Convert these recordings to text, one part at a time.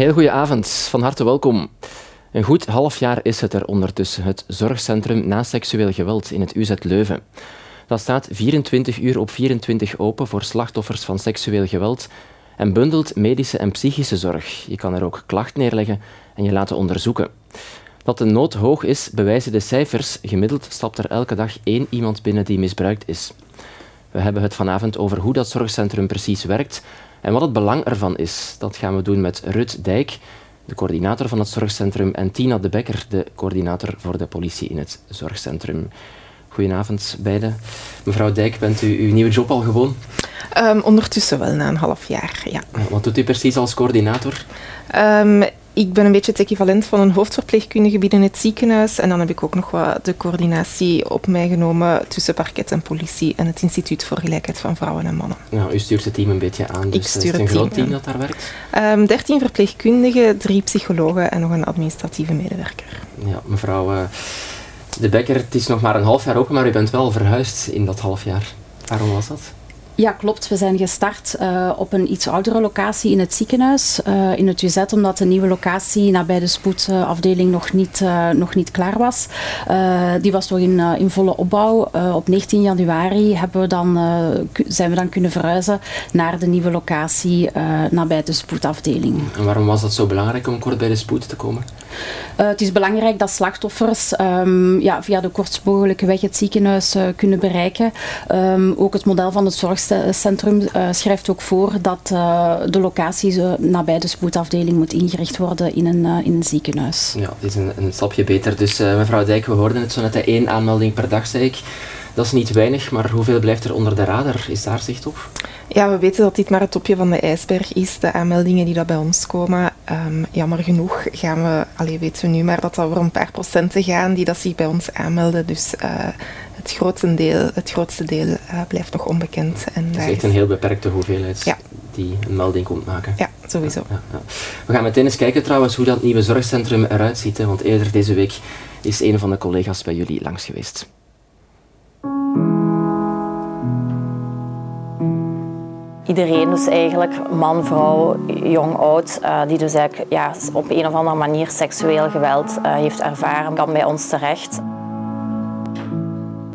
heel goede avond, van harte welkom. Een goed half jaar is het er ondertussen, het zorgcentrum na seksueel geweld in het UZ Leuven. Dat staat 24 uur op 24 open voor slachtoffers van seksueel geweld en bundelt medische en psychische zorg. Je kan er ook klachten neerleggen en je laten onderzoeken. Dat de nood hoog is, bewijzen de cijfers. Gemiddeld stapt er elke dag één iemand binnen die misbruikt is. We hebben het vanavond over hoe dat zorgcentrum precies werkt en wat het belang ervan is. Dat gaan we doen met Rut Dijk, de coördinator van het zorgcentrum, en Tina de Bekker, de coördinator voor de politie in het zorgcentrum. Goedenavond beiden. Mevrouw Dijk, bent u uw nieuwe job al gewoon? Um, ondertussen wel, na een half jaar, ja. Wat doet u precies als coördinator? Um, ik ben een beetje het equivalent van een hoofdverpleegkundige binnen het ziekenhuis. En dan heb ik ook nog wat de coördinatie op mij genomen tussen parket en politie en het Instituut voor Gelijkheid van Vrouwen en Mannen. Nou, u stuurt het team een beetje aan, dus ik stuur het is een groot team, dat daar werkt? Um, 13 verpleegkundigen, drie psychologen en nog een administratieve medewerker. Ja, mevrouw uh, De Bekker, het is nog maar een half jaar open, maar u bent wel verhuisd in dat half jaar. Waarom was dat? Ja, klopt. We zijn gestart uh, op een iets oudere locatie in het ziekenhuis, uh, in het UZ, omdat de nieuwe locatie nabij de spoedafdeling nog, niet, uh, nog niet klaar was. die was nog in, in volle opbouw. op 19 januari hebben we dan, zijn we dan kunnen verhuizen naar de nieuwe locatie nabij de spoedafdeling. En waarom was dat zo belangrijk om kort bij de spoed te komen? Het is belangrijk dat slachtoffers um, ja, via de kortst mogelijke weg het ziekenhuis kunnen bereiken. Um, ook het model van het zorgstelsel centrum uh, schrijft ook voor dat de locatie nabij de spoedafdeling moet ingericht worden in een, in een ziekenhuis. Ja, het is een, een stapje beter. Dus mevrouw Dijk, we hoorden het zo net, één aanmelding per dag, zei ik. Dat is niet weinig, maar hoeveel blijft er onder de radar? Is daar zicht op? Ja, we weten dat dit maar het topje van de ijsberg is, de aanmeldingen die dat bij ons komen. Um, jammer genoeg gaan we, allee, weten we nu maar dat dat over een paar procenten gaan die dat zich bij ons aanmelden. Dus uh, het grootste deel, het grootste deel uh, blijft nog onbekend. En het is echt een heel beperkte hoeveelheid ja. die een melding komt maken. Ja, sowieso. Ja, ja, we gaan meteen eens kijken trouwens hoe dat nieuwe zorgcentrum eruit ziet. Hè, want eerder deze week is een van de collega's bij jullie langs geweest. Iedereen dus eigenlijk, man, vrouw, jong, oud, uh, die dus eigenlijk ja, op een of andere manier seksueel geweld uh, heeft ervaren, kan bij ons terecht.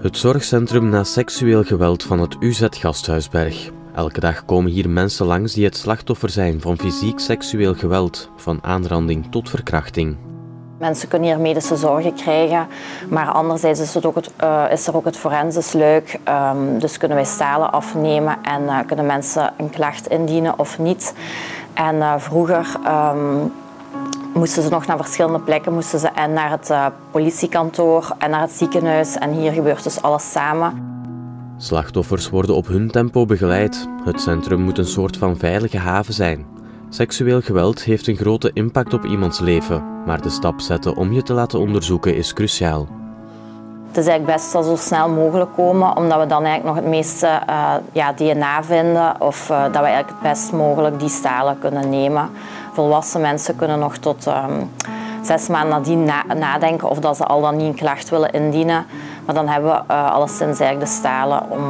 Het zorgcentrum na seksueel geweld van het UZ Gasthuisberg. Elke dag komen hier mensen langs die het slachtoffer zijn van fysiek seksueel geweld, van aanranding tot verkrachting. Mensen kunnen hier medische zorgen krijgen, maar anderzijds is, het ook het, uh, is er ook het forensisch leuk. Um, dus kunnen wij stalen afnemen en uh, kunnen mensen een klacht indienen of niet. En uh, vroeger um, moesten ze nog naar verschillende plekken, moesten ze en naar het politiekantoor en naar het ziekenhuis. En hier gebeurt dus alles samen. Slachtoffers worden op hun tempo begeleid. Het centrum moet een soort van veilige haven zijn. Seksueel geweld heeft een grote impact op iemands leven, maar de stap zetten om je te laten onderzoeken is cruciaal. Het is eigenlijk best wel zo snel mogelijk komen, omdat we dan eigenlijk nog het meeste uh, ja, DNA vinden of uh, dat we eigenlijk het best mogelijk die stalen kunnen nemen. Volwassen mensen kunnen nog tot um, zes maanden nadien na nadenken of dat ze al dan niet een klacht willen indienen. Maar dan hebben we uh, alleszins eigenlijk de stalen om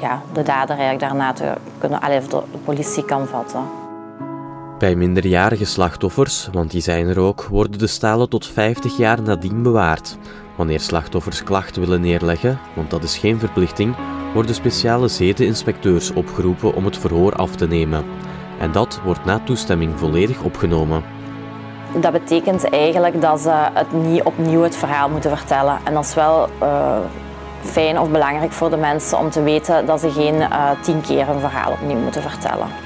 ja, de dader eigenlijk daarna te kunnen, allee, de politie kan vatten. Bij minderjarige slachtoffers, want die zijn er ook, worden de stalen tot 50 jaar nadien bewaard. Wanneer slachtoffers klachten willen neerleggen, want dat is geen verplichting, worden speciale zedeninspecteurs opgeroepen om het verhoor af te nemen. En dat wordt na toestemming volledig opgenomen. Dat betekent eigenlijk dat ze het niet opnieuw het verhaal moeten vertellen. En dat is wel uh, fijn of belangrijk voor de mensen om te weten dat ze geen uh, tien keer een verhaal opnieuw moeten vertellen.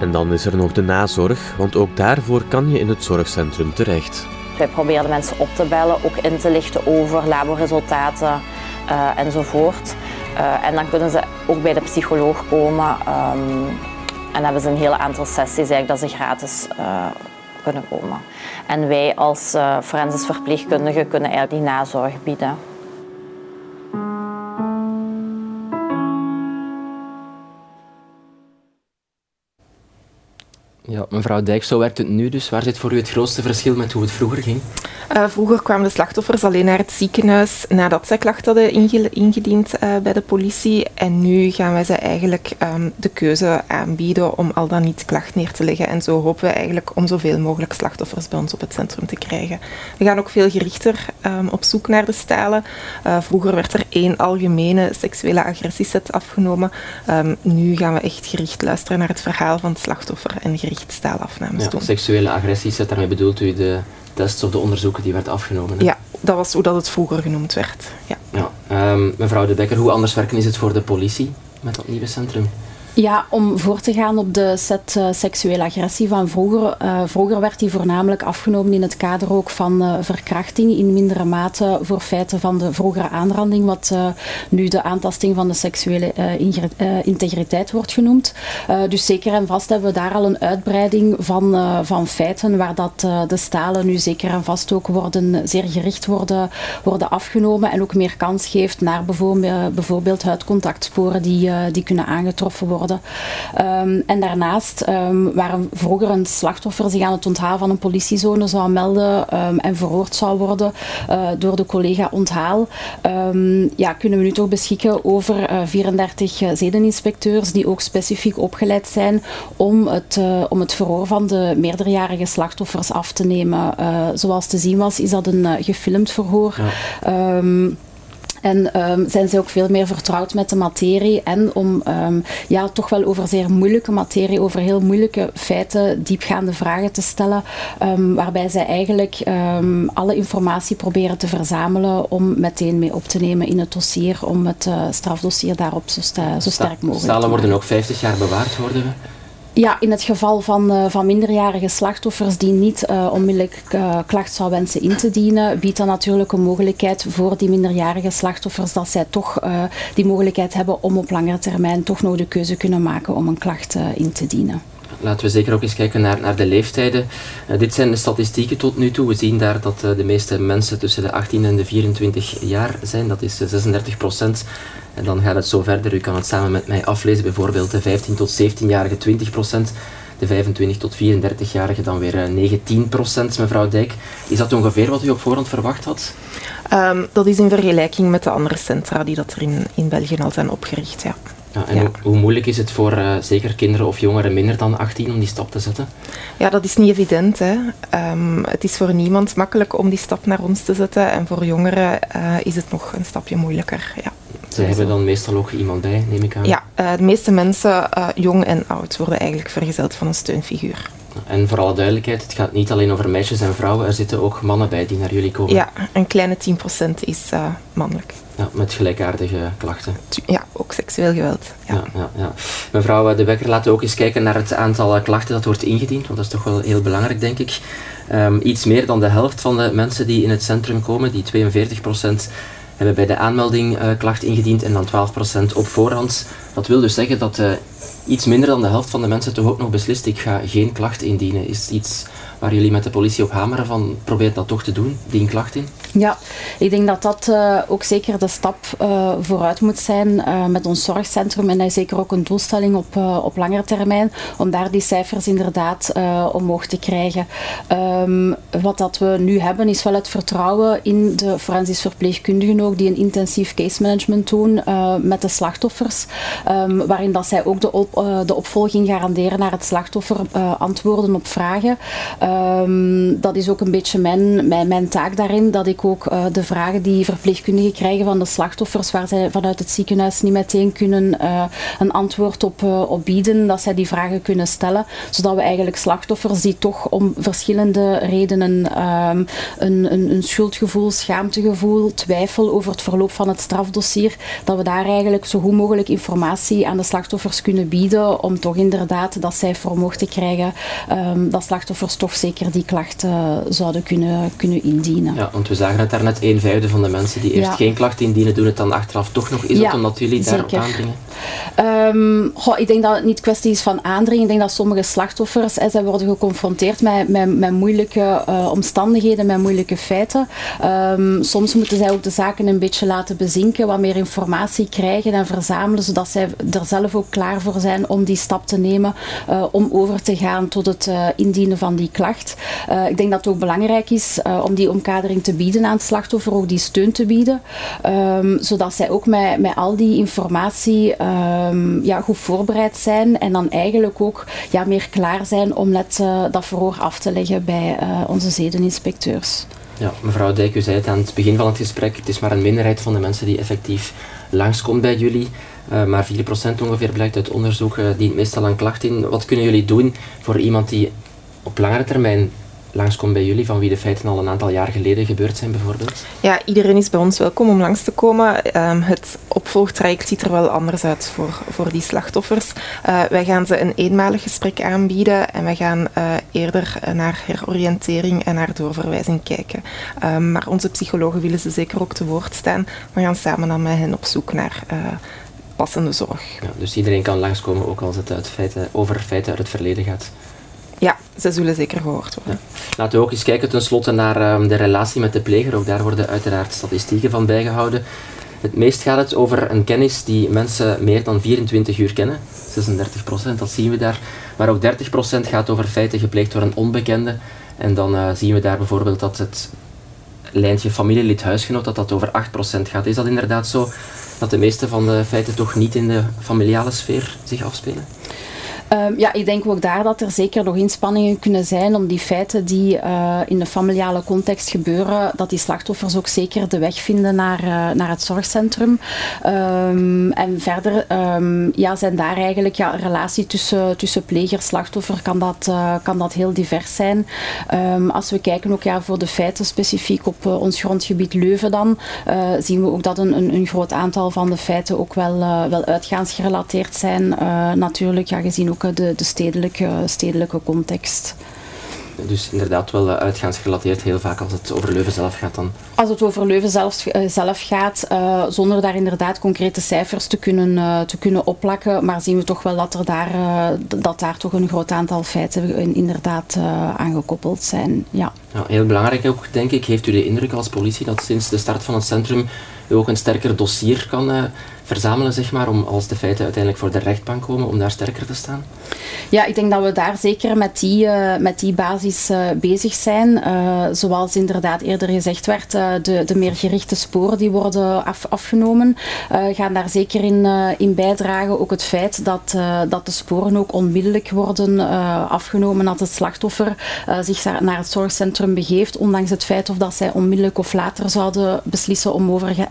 En dan is er nog de nazorg, want ook daarvoor kan je in het zorgcentrum terecht. Wij proberen mensen op te bellen, ook in te lichten over laboresultaten uh, enzovoort. Uh, en dan kunnen ze ook bij de psycholoog komen um, en hebben ze een heel aantal sessies eigenlijk dat ze gratis uh, kunnen komen. En wij als forensisch verpleegkundigen kunnen eigenlijk die nazorg bieden. Ja, mevrouw Dijk, zo werkt het nu dus. Waar zit voor u het grootste verschil met hoe het vroeger ging? Uh, vroeger kwamen de slachtoffers alleen naar het ziekenhuis nadat zij klachten hadden ingediend uh, bij de politie. En nu gaan wij ze eigenlijk um, de keuze aanbieden om al dan niet klacht neer te leggen. En zo hopen we eigenlijk om zoveel mogelijk slachtoffers bij ons op het centrum te krijgen. We gaan ook veel gerichter um, op zoek naar de stalen. Uh, vroeger werd er één algemene seksuele agressieset afgenomen. Um, nu gaan we echt gericht luisteren naar het verhaal van het slachtoffer en gericht staalafnames ja, doen. Seksuele agressieset, daarmee bedoelt u de tests of de onderzoeken die werden afgenomen? Hè? Ja, dat was hoe dat het vroeger genoemd werd. Ja. Ja, um, mevrouw De Bekker, hoe anders werken is het voor de politie met dat nieuwe centrum? Ja, om voor te gaan op de set uh, seksuele agressie van vroeger. Uh, vroeger werd die voornamelijk afgenomen in het kader ook van uh, verkrachting in mindere mate voor feiten van de vroegere aanranding, wat nu de aantasting van de seksuele integriteit wordt genoemd. dus zeker en vast hebben we daar al een uitbreiding van, van feiten waar dat de stalen nu zeker en vast ook worden, zeer gericht worden, worden afgenomen en ook meer kans geeft naar bijvoorbeeld, bijvoorbeeld huidcontactsporen die, die kunnen aangetroffen worden worden. Um, en daarnaast, um, waar vroeger een slachtoffer zich aan het onthalen van een politiezone zou melden um, en verhoord zou worden uh, door de collega onthaal, ja, kunnen we nu toch beschikken over uh, 34 zedeninspecteurs die ook specifiek opgeleid zijn om het, uh, om het verhoor van de meerderjarige slachtoffers af te nemen. zoals te zien was, is dat een gefilmd verhoor. Ja. En um, zijn ze ook veel meer vertrouwd met de materie. En om um, ja, toch wel over zeer moeilijke materie, over heel moeilijke feiten, diepgaande vragen te stellen. Um, waarbij zij eigenlijk alle informatie proberen te verzamelen om meteen mee op te nemen in het dossier. Om het uh, strafdossier daarop zo, sta, zo sterk mogelijk Stalen te worden ook 50 jaar bewaard, worden we? Ja, in het geval van, uh, van minderjarige slachtoffers die niet uh, onmiddellijk uh, klacht zou wensen in te dienen, biedt dat natuurlijk een mogelijkheid voor die minderjarige slachtoffers dat zij toch die mogelijkheid hebben om op langere termijn toch nog de keuze kunnen maken om een klacht in te dienen. Laten we zeker ook eens kijken naar, naar de leeftijden. Uh, dit zijn de statistieken tot nu toe. We zien daar dat uh, de meeste mensen tussen de 18 en de 24 jaar zijn. Dat is uh, 36 procent. En dan gaat het zo verder. U kan het samen met mij aflezen. Bijvoorbeeld de 15 tot 17-jarige 20 procent. De 25 tot 34-jarige dan weer 19 procent, mevrouw Dijk. Is dat ongeveer wat u op voorhand verwacht had? Um, dat is in vergelijking met de andere centra die dat er in, in België al zijn opgericht, ja. Ja, en ja. Hoe, hoe, moeilijk is het voor uh, zeker kinderen of jongeren minder dan 18 om die stap te zetten? Ja, dat is niet evident. Hè. Um, het is voor niemand makkelijk om die stap naar ons te zetten. En voor jongeren uh, is het nog een stapje moeilijker. Ja. Ze hebben dan meestal ook iemand bij, neem ik aan? Ja, uh, de meeste mensen, jong en oud, worden eigenlijk vergezeld van een steunfiguur. En voor alle duidelijkheid, het gaat niet alleen over meisjes en vrouwen, er zitten ook mannen bij die naar jullie komen. Ja, een kleine 10% is mannelijk. Ja, met gelijkaardige klachten. Ja, ook seksueel geweld. Ja. Ja, ja, ja. Mevrouw De Bekker, laten we ook eens kijken naar het aantal klachten dat wordt ingediend, want dat is toch wel heel belangrijk, denk ik. Um, iets meer dan de helft van de mensen die in het centrum komen, die 42 procent, hebben bij de aanmelding uh, klacht ingediend en dan 12 procent op voorhand. Dat wil dus zeggen dat uh, iets minder dan de helft van de mensen toch ook nog beslist, ik ga geen klacht indienen. Is iets waar jullie met de politie op hameren van probeer dat toch te doen, die een klacht in? Ja, ik denk dat dat uh, ook zeker de stap uh, vooruit moet zijn uh, met ons zorgcentrum en dat is zeker ook een doelstelling op, op langere termijn om daar die cijfers inderdaad omhoog te krijgen. Um, wat dat we nu hebben is wel het vertrouwen in de forensisch verpleegkundigen ook die een intensief case management doen met de slachtoffers, um, waarin dat zij ook de, op, de opvolging garanderen naar het slachtoffer, antwoorden op vragen. Um, dat is ook een beetje mijn, mijn, taak daarin, dat ik ook uh, de vragen die verpleegkundigen krijgen van de slachtoffers, waar zij vanuit het ziekenhuis niet meteen kunnen uh, een antwoord op, uh, op bieden, dat zij die vragen kunnen stellen, zodat we eigenlijk slachtoffers die toch om verschillende redenen um, een, een, een, schuldgevoel, schaamtegevoel, twijfel over het verloop van het strafdossier, dat we daar eigenlijk zo goed mogelijk informatie aan de slachtoffers kunnen bieden om toch inderdaad dat cijfer omhoog te krijgen, um, dat slachtoffers toch zeker die klachten zouden kunnen, kunnen indienen. Ja, want we zagen het daarnet, een vijfde van de mensen die eerst geen klacht indienen, doen het dan achteraf toch nog. Is dat omdat jullie daarop aandringen? Um, ik denk dat het niet kwestie is van aandringen. Ik denk dat sommige slachtoffers zij worden geconfronteerd met, met, met moeilijke uh, omstandigheden, met moeilijke feiten. Um, soms moeten zij ook de zaken een beetje laten bezinken, wat meer informatie krijgen en verzamelen, zodat zij er zelf ook klaar voor zijn om die stap te nemen uh, om over te gaan tot het uh, indienen van die klacht. ik denk dat het ook belangrijk is om die omkadering te bieden aan het slachtoffer, ook die steun te bieden, um, zodat zij ook met, met al die informatie um, ja, goed voorbereid zijn en dan eigenlijk ook ja, meer klaar zijn om net uh, dat verhoor af te leggen bij uh, onze zedeninspecteurs. Ja, mevrouw Dijk, u zei het aan het begin van het gesprek, het is maar een minderheid van de mensen die effectief langskomt bij jullie. Uh, maar 4% ongeveer blijkt uit onderzoek, dient meestal een klacht in. Wat kunnen jullie doen voor iemand die op langere termijn langskomt bij jullie, van wie de feiten al een aantal jaar geleden gebeurd zijn bijvoorbeeld? Ja, iedereen is bij ons welkom om langs te komen. Um, het opvolgtraject ziet er wel anders uit voor, voor die slachtoffers. Uh, wij gaan ze een eenmalig gesprek aanbieden en wij gaan uh, eerder naar heroriëntering en naar doorverwijzing kijken. Um, maar onze psychologen willen ze zeker ook te woord staan. We gaan samen dan met hen op zoek naar uh, passende zorg. Ja, dus iedereen kan langskomen, ook als het uit feiten, over feiten uit het verleden gaat. Ja, ze zullen zeker gehoord worden. Laten we ook eens kijken tenslotte naar um, de relatie met de pleger. Ook daar worden uiteraard statistieken van bijgehouden. Het meest gaat het over een kennis die mensen meer dan 24 uur kennen. 36 procent, dat zien we daar. Maar ook 30 procent gaat over feiten gepleegd door een onbekende. En dan uh, zien we daar bijvoorbeeld dat het lijntje familielid huisgenoot, dat dat over 8 procent gaat. Is dat inderdaad zo dat de meeste van de feiten toch niet in de familiale sfeer zich afspelen? Um, ja, ik denk ook daar dat er zeker nog inspanningen kunnen zijn om die feiten die uh, in de familiale context gebeuren, dat die slachtoffers ook zeker de weg vinden naar, uh, naar het zorgcentrum. Um, en verder um, ja, zijn daar eigenlijk ja, relatie tussen, tussen pleger slachtoffer kan dat, uh, kan dat heel divers zijn. als we kijken ook ja, voor de feiten specifiek op ons grondgebied Leuven dan, zien we ook dat een, een, een, groot aantal van de feiten ook wel, wel uitgaansgerelateerd zijn. natuurlijk, ja, gezien ook de, de stedelijke, stedelijke context. Dus inderdaad wel eh, uitgaansgerelateerd, heel vaak als het over Leuven zelf gaat dan? Als het over Leuven zelf, uh, zelf gaat, uh, zonder daar inderdaad concrete cijfers te kunnen, uh, te kunnen opplakken, maar zien we toch wel dat, er daar, dat daar toch een groot aantal feiten inderdaad aangekoppeld zijn. Ja. ja. Heel belangrijk ook, denk ik, heeft u de indruk als politie dat sinds de start van het centrum u ook een sterker dossier kan verzamelen, zeg maar, om als de feiten uiteindelijk voor de rechtbank komen, om daar sterker te staan? Ja, ik denk dat we daar zeker met die, uh, met die basis uh, bezig zijn. Uh, zoals inderdaad eerder gezegd werd, de, de meer gerichte sporen die worden af, afgenomen, gaan daar zeker in, in bijdragen. Ook het feit dat, dat de sporen ook onmiddellijk worden afgenomen als het slachtoffer zich naar het zorgcentrum begeeft, ondanks het feit of dat zij onmiddellijk of later zouden beslissen om over,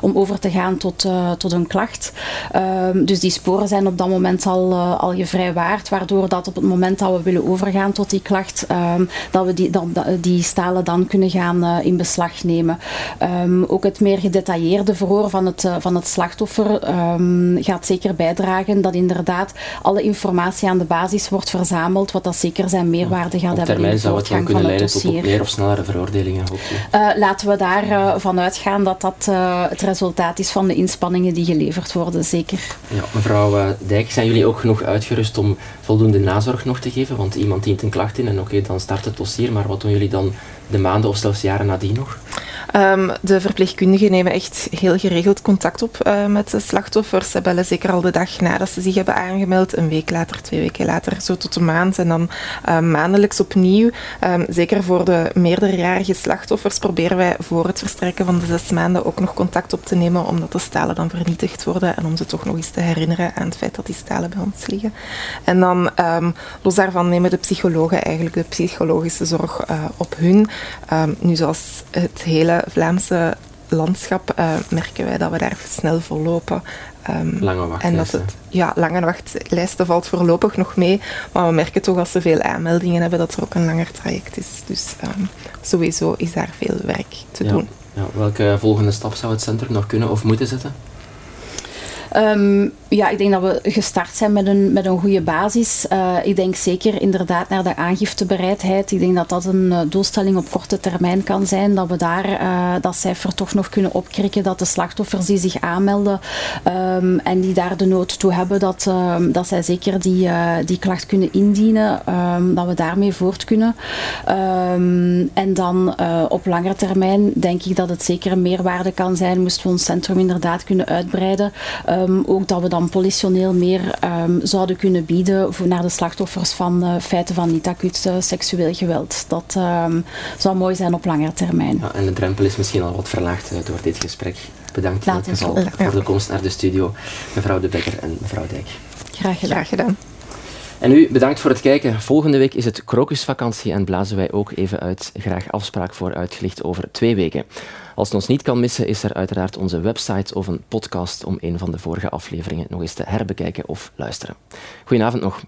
om over te gaan tot tot een klacht. Um, dus die sporen zijn op dat moment al, uh, al gevrijwaard, waardoor dat op het moment dat we willen overgaan tot die klacht, um, dat we die, dan, die stalen dan kunnen gaan uh, in beslag nemen. Um, ook het meer gedetailleerde verhoor van het, uh, van het slachtoffer gaat zeker bijdragen dat inderdaad alle informatie aan de basis wordt verzameld, wat dat zeker zijn meerwaarde gaat hebben in de voortgang van het dossier. Tot meer of snellere veroordelingen, laten we daar vanuit gaan dat dat het resultaat is van de die geleverd worden, zeker. Ja, mevrouw eh, Dijk, zijn jullie ook genoeg uitgerust om voldoende nazorg nog te geven? Want iemand dient een klacht in en oké, dan start het dossier, maar wat doen jullie dan de maanden of zelfs jaren nadien nog? Um, de verpleegkundigen nemen echt heel geregeld contact op uh, met de slachtoffers. Ze bellen zeker al de dag nadat ze zich hebben aangemeld, een week later, twee weken later, zo tot een maand. En dan uh, maandelijks opnieuw. Um, zeker voor de meerderjarige slachtoffers proberen wij voor het verstrekken van de zes maanden ook nog contact op te nemen, omdat de stalen dan vernietigd worden en om ze toch nog eens te herinneren aan het feit dat die stalen bij ons liggen. En dan, um, los daarvan, nemen de psychologen eigenlijk de psychologische zorg uh, op hun. nu, zoals het hele Vlaamse landschap uh, merken wij dat we daar snel voor lopen. Um, lange wachtlijsten. En dat het, ja, lange wachtlijsten valt voorlopig nog mee. Maar we merken toch als ze veel aanmeldingen hebben dat er ook een langer traject is. Dus um, sowieso is daar veel werk te ja. doen. Ja. Welke volgende stap zou het centrum nog kunnen of moeten zetten? Um, ja, ik denk dat we gestart zijn met een, met een goede basis. Uh, ik denk zeker inderdaad naar de aangiftebereidheid. Ik denk dat dat een uh, doelstelling op korte termijn kan zijn. Dat we daar uh, dat cijfer toch nog kunnen opkrikken. Dat de slachtoffers die zich aanmelden um, en die daar de nood toe hebben, dat, um, dat zij zeker die, die klacht kunnen indienen. Dat we daarmee voort kunnen. en dan op langere termijn denk ik dat het zeker een meerwaarde kan zijn. Moesten we ons centrum inderdaad kunnen uitbreiden. Ook dat we dan politioneel meer um, zouden kunnen bieden voor naar de slachtoffers van uh, feiten van niet-acuut uh, seksueel geweld. Dat um, zou mooi zijn op langere termijn. Ja, en de drempel is misschien al wat verlaagd uh, door dit gesprek. Bedankt in elk geval voor de komst naar de studio, mevrouw De Bekker en mevrouw Dijk. Graag gedaan. Graag gedaan. En u, bedankt voor het kijken. Volgende week is het krokusvakantie en blazen wij ook even uit. Graag afspraak voor uitgelicht over twee weken. Als het ons niet kan missen, is er uiteraard onze website of een podcast om een van de vorige afleveringen nog eens te herbekijken of luisteren. Goedenavond nog.